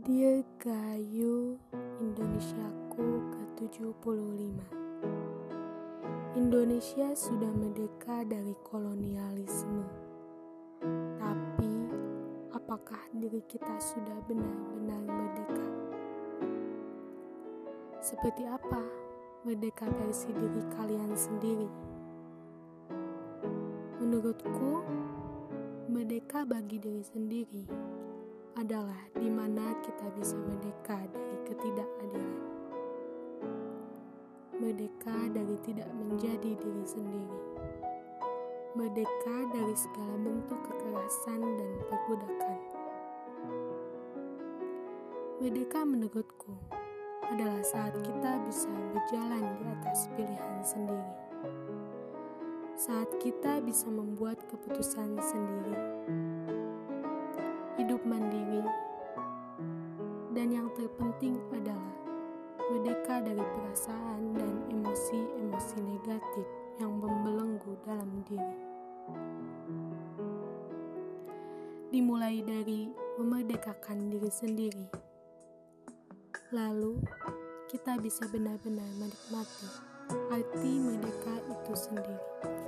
Dear Gayu Indonesiaku ke-75 Indonesia sudah merdeka dari kolonialisme Tapi apakah diri kita sudah benar-benar merdeka? Seperti apa merdeka versi diri kalian sendiri? Menurutku, merdeka bagi diri sendiri adalah di mana kita bisa merdeka dari ketidakadilan. Merdeka dari tidak menjadi diri sendiri. Merdeka dari segala bentuk kekerasan dan perbudakan. Merdeka menurutku adalah saat kita bisa berjalan di atas pilihan sendiri. Saat kita bisa membuat keputusan sendiri hidup mandiri, dan yang terpenting adalah merdeka dari perasaan dan emosi-emosi negatif yang membelenggu dalam diri. Dimulai dari memerdekakan diri sendiri, lalu kita bisa benar-benar menikmati arti merdeka itu sendiri.